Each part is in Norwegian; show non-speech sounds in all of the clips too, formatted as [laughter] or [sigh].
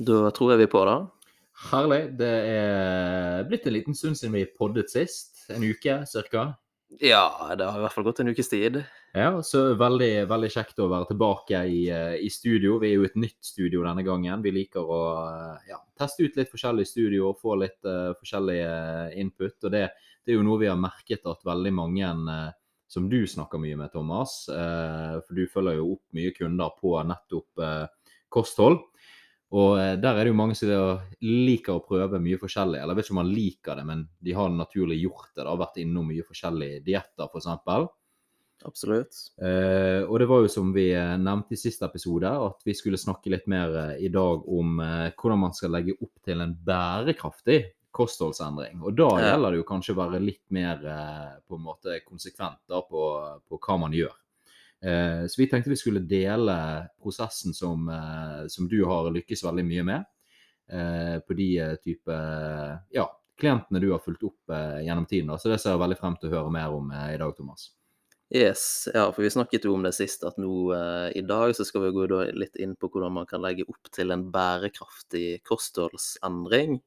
Da tror jeg vi er på det. Herlig. Det er blitt en liten stund siden vi poddet sist. En uke cirka. Ja, det har i hvert fall gått en ukes tid. Ja, så veldig, veldig kjekt å være tilbake i, eh, i studio. Vi er jo et nytt studio denne gangen. Vi liker å eh, ja, teste ut litt forskjellige studioer, få litt uh, forskjellige input. Og det, det, er jo noe vi har merket at veldig mange uh, som du snakker mye med, Thomas, for du følger jo opp mye kunder på nettopp kosthold. Og eh, der er det jo mange som liker å prøve mye forskjellig. Eller jeg vet ikke om man liker det, men de har naturlig gjort det. Det har vært innom mye forskjellige dietter, f.eks. Absolutt. Eh, og det var jo som vi eh, nevnte i siste episode, at vi skulle snakke litt mer eh, i dag om eh, hvordan man skal legge opp til en bærekraftig kostholdsendring. Og da gjelder det jo kanskje å være litt mer eh, på en måte konsekvent da, på, på hva man gjør. Eh, så vi tenkte vi skulle dele prosessen som, eh, som du har lykkes veldig mye med. Eh, på de type ja, klientene du har fulgt opp gjennom tiden. Så det ser jeg veldig frem til å høre mer om i dag, Thomas. Yes, ja, for vi snakket jo om det sist, at nå eh, i dag så skal vi gå litt inn på hvordan man kan legge opp til en bærekraftig kostholdsendring.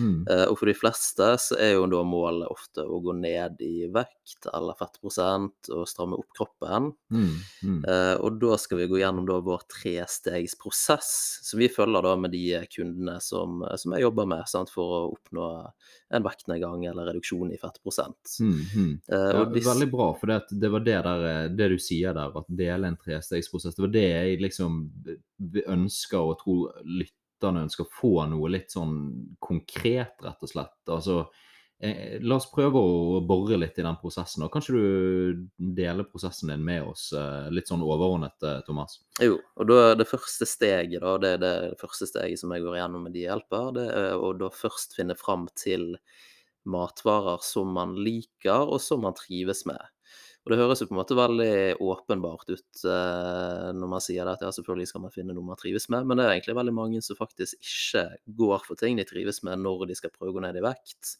Mm. Eh, og for de fleste så er jo da målet ofte å gå ned i vekt eller fettprosent og stramme opp kroppen. Mm. Mm. Eh, og da skal vi gå gjennom da vår trestegsprosess, som vi følger da med de kundene som, som jeg jobber med, sant, for å oppnå en vektnedgang eller reduksjon i fettprosent. Mm, ja. Veldig bra, for det, det var det der, eh, det du sier der, at dele en trestegsprosess, det var det jeg liksom ønsker og tror lytterne ønsker å få noe litt sånn konkret, rett og slett. Altså, eh, la oss prøve å bore litt i den prosessen. og Kanskje du deler prosessen din med oss eh, litt sånn overordnet, eh, Thomas? Jo, og da det første steget, da, det er det første steget som jeg går igjennom med de hjelper, det er å da først finne fram til matvarer som man liker, og som man trives med. Og det høres jo på en måte veldig åpenbart ut eh, når man sier det, at ja, selvfølgelig skal man finne noe man trives med, men det er egentlig veldig mange som faktisk ikke går for ting de trives med når de skal prøve å gå ned i vekt.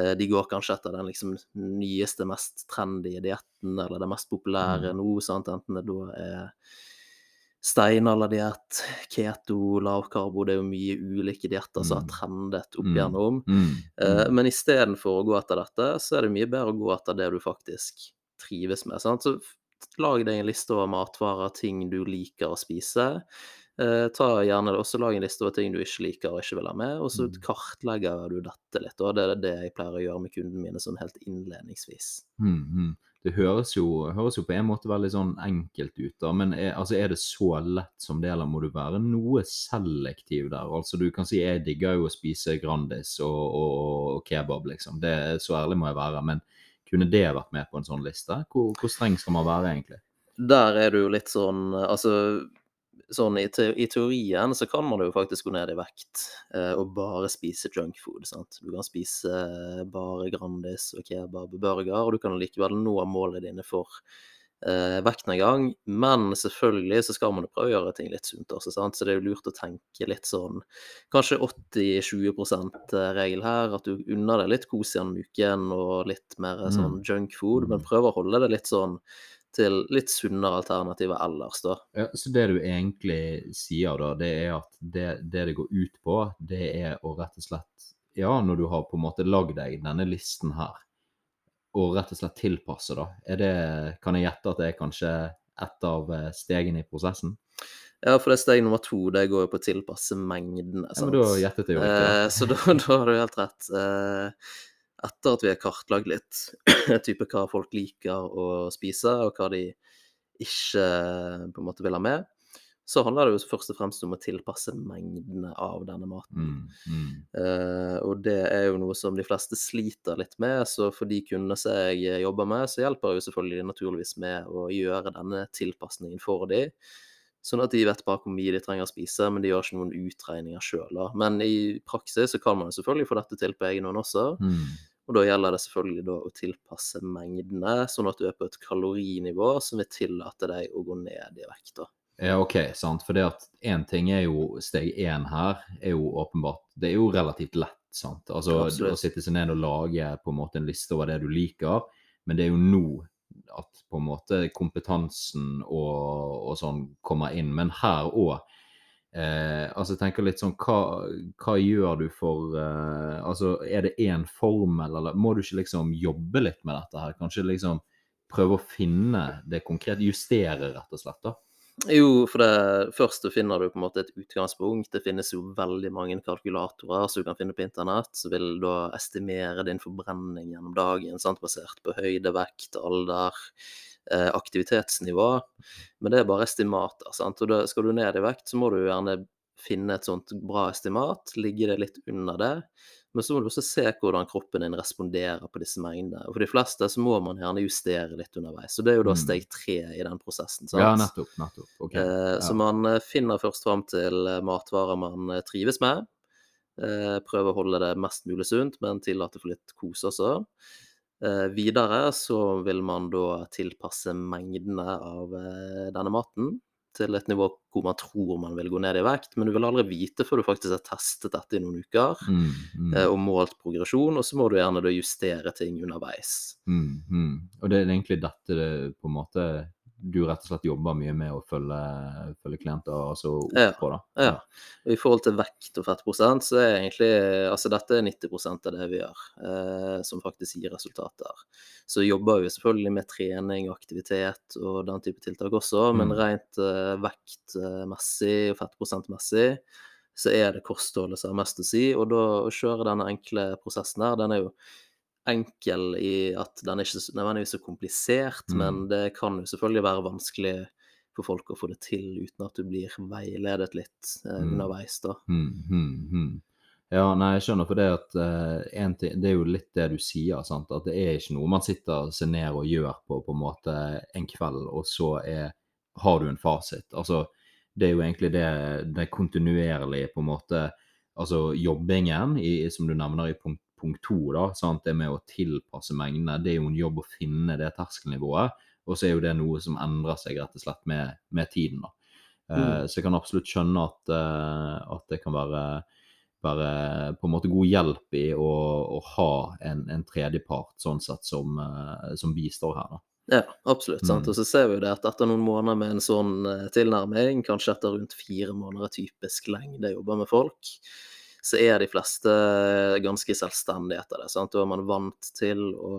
Eh, de går kanskje etter den liksom nyeste, mest trendy dietten, eller det mest populære mm. nå, sant? enten det da er steinalderdiett, keto, lavkarbo, det er jo mye ulike dietter som har mm. trendet opp mm. igjennom. Mm. Mm. Eh, men istedenfor å gå etter dette, så er det mye bedre å gå etter det du faktisk trives med. Sant? Så lag deg en liste over matvarer, ting du liker å spise. Eh, ta gjerne også Lag en liste over ting du ikke liker og ikke vil ha med, og så mm. kartlegger du dette litt. og Det er det jeg pleier å gjøre med kundene mine sånn helt innledningsvis. Mm, mm. Det høres jo, høres jo, på en måte veldig sånn enkelt ut, da, men er, altså, er det så lett som det, eller må du være noe selektiv der? Altså Du kan si jeg digger jo å spise Grandis og, og, og kebab, liksom. Det, så ærlig må jeg være. men kunne det vært med på en sånn liste? Hvor, hvor streng skal man være, egentlig? Der er du jo litt sånn Altså, sånn i, te i, teorien så kan man jo faktisk gå ned i vekt eh, og bare spise junkfood. sant? Du kan spise bare Grandis og kebab og burger, og du kan likevel nå målene dine for eh, gang, Men selvfølgelig så skal man jo prøve å gjøre ting litt sunt også, sant? så det er jo lurt å tenke litt sånn kanskje 80-20 %-regel her. At du unner deg litt kos gjennom uken og litt mer mm. sånn junkfood, men prøv å holde det litt sånn til litt sunnere alternativer ellers, da. Ja, så det du egentlig sier da, det er at det, det det går ut på, det er å rett og slett Ja, når du har på en måte lagd deg denne listen her, og rett og slett tilpasse, da? Det, kan jeg gjette at det er kanskje et av eh, stegene i prosessen? Ja, for det er steg nummer to det går jo på å tilpasse mengdene. Ja, men da gjettet jeg jo ikke. Eh, så da, [laughs] da, har du helt rett. Eh, etter at vi har kartlagt litt [clears throat] type hva folk liker å spise, og hva de ikke på en måte vil ha med, så handler det jo først og fremst om å tilpasse mengdene av denne maten. Mm, mm. Uh, og det er jo noe som de fleste sliter litt med, så for de kundene som jeg jobber med, så hjelper jeg jo selvfølgelig naturligvis med å gjøre denne tilpasningen for dem. Sånn at de vet bare hvor mye de trenger å spise, men de gjør ikke noen utregninger sjøl. Men i praksis så kan man jo selvfølgelig få dette til på egen hånd også. Mm. Og da gjelder det selvfølgelig da å tilpasse mengdene, sånn at du er på et kalorinivå som vil tillate deg å gå ned i vekt. da. Ja, OK, sant. For det at én ting er jo steg én her, er jo åpenbart Det er jo relativt lett, sant. Altså Absolutt. å sitte seg ned og lage på en måte en liste over det du liker, men det er jo nå at på en måte kompetansen og, og sånn kommer inn. Men her òg Eh, altså jeg tenker litt sånn, hva, hva gjør du for eh, Altså, er det én formel, eller må du ikke liksom jobbe litt med dette her? Kanskje liksom prøve å finne det konkrete, justere rett og slett, da? Jo, for det første finner du på en måte et utgangspunkt. Det finnes jo veldig mange kalkulatorer som du kan finne på internett, som vil da estimere din forbrenning gjennom dagen, sant? basert på høyde, vekt, alder, eh, aktivitetsnivå. Men det er bare estimater, sant. Og da skal du ned i vekt, så må du gjerne finne et sånt bra estimat, ligge det litt under det. Men så må du også se hvordan kroppen din responderer på disse mengdene. Og for de fleste så må man gjerne justere litt underveis. Så det er jo da Mm. steg tre i den prosessen. sant? Ja, nettopp. nettopp. Okay. Eh, Så Ja. man eh, finner først fram til eh, matvarer man eh, trives med. Eh, Prøver å holde det mest mulig sunt, men tillate for litt kos også. Eh, Videre så vil man da tilpasse mengdene av denne maten til et nivå hvor man tror man vil gå ned i vekt, men du vil aldri vite før du faktisk har testet dette i noen uker Mm, mm, eh, og målt progresjon, og så må du gjerne da justere ting underveis. mm, mm. Og det er egentlig dette det på en måte du rett og slett jobber mye med å følge, følge klienter altså opp Ja, på, da? Ja. I forhold til vekt og fettprosent, så er egentlig altså dette er 90 av det vi gjør, eh, som faktisk gir resultater. Så jobber vi selvfølgelig med trening og aktivitet og den type tiltak også, men Mm. rent eh, vektmessig og fettprosentmessig så er det kostholdet som har mest å si. Og da å kjøre denne enkle prosessen her, den er jo enkel i at den er ikke nødvendigvis så komplisert, Mm. men det kan jo selvfølgelig være vanskelig for folk å få det til uten at du blir veiledet litt eh, Mm. underveis, da. Mm, mm, mm. Ja, nei, jeg skjønner for det at eh, ting, det er jo litt det du sier, sant? at det er ikke noe man sitter seg ned og gjør på på en måte en kveld, og så er, har du en fasit. Altså, det er jo egentlig det, det kontinuerlige på en måte, altså jobbingen, i, som du nevner i punkt, punkt to, da, sant? det med å tilpasse mengdene, det er jo en jobb å finne det terskelnivået, og så er jo det noe som endrer seg rett og slett med, med tiden. da. Eh, Mm. Så jeg kan absolutt skjønne at, eh, at det kan være, være på en måte god hjelp i å, å ha en, en tredjepart sånn sett som, eh, som bistår her. da. Ja, absolutt. sant? Mm. Og så ser vi jo det at etter noen måneder med en sånn tilnærming, kanskje etter rundt fire måneder er typisk lengde jobber med folk, så er de fleste ganske selvstendige etter det. sant? Da er man vant til å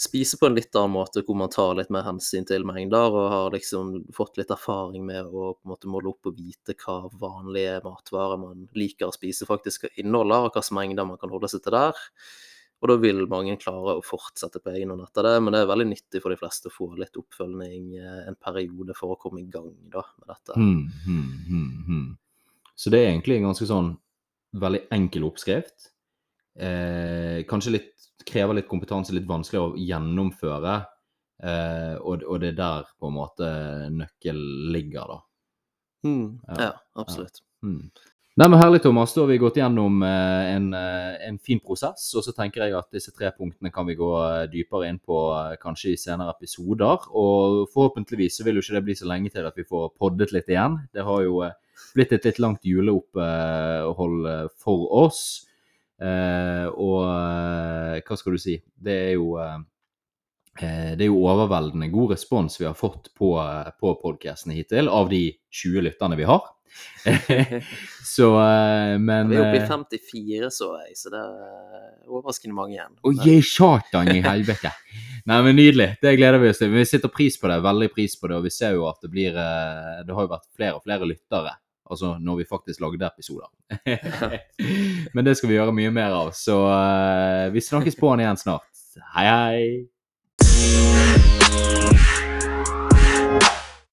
spise på en litt annen måte, hvor man tar litt mer hensyn til mengder, og har liksom fått litt erfaring med å på en måte måle opp og vite hva vanlige matvarer man liker å spise, faktisk inneholder, og hvilke mengder man kan holde seg til der. Og da vil mange klare å fortsette på egen hånd etter det, men det er veldig nyttig for de fleste å få litt oppfølging eh, en periode for å komme i gang da, med dette. Mm, mm, mm. Så det er egentlig en ganske sånn veldig enkel oppskrift. Eh, kanskje litt, krever litt kompetanse, litt vanskelig å gjennomføre. Eh, og, og det er der på en måte nøkkelen ligger, da. Mm, Ja, ja, absolutt. Hmm. Nei, men Herlig, Thomas. Da har vi gått gjennom eh, en, eh, en fin prosess. Og så tenker jeg at disse tre punktene kan vi gå eh, dypere inn på kanskje i senere episoder. Og forhåpentligvis så vil jo ikke det bli så lenge til at vi får poddet litt igjen. Det har jo blitt et litt langt juleopphold eh, for oss. Eh, og eh, hva skal du si? Det er jo det er jo overveldende god respons vi har fått på, på podkastene hittil, av de 20 lytterne vi har. [laughs] så, men Vi er oppe i eh, 54, så jeg, så det er overraskende mange igjen. Å, gi satan i helvete! Nei, men Nydelig. Det gleder vi oss til. Vi setter pris på det, veldig pris på det. Og vi ser jo at det blir Det har jo vært flere og flere lyttere. Altså når vi faktisk lagde episoder. [laughs] men det skal vi gjøre mye mer av. Så uh, vi snakkes på igjen snart. Hei, hei!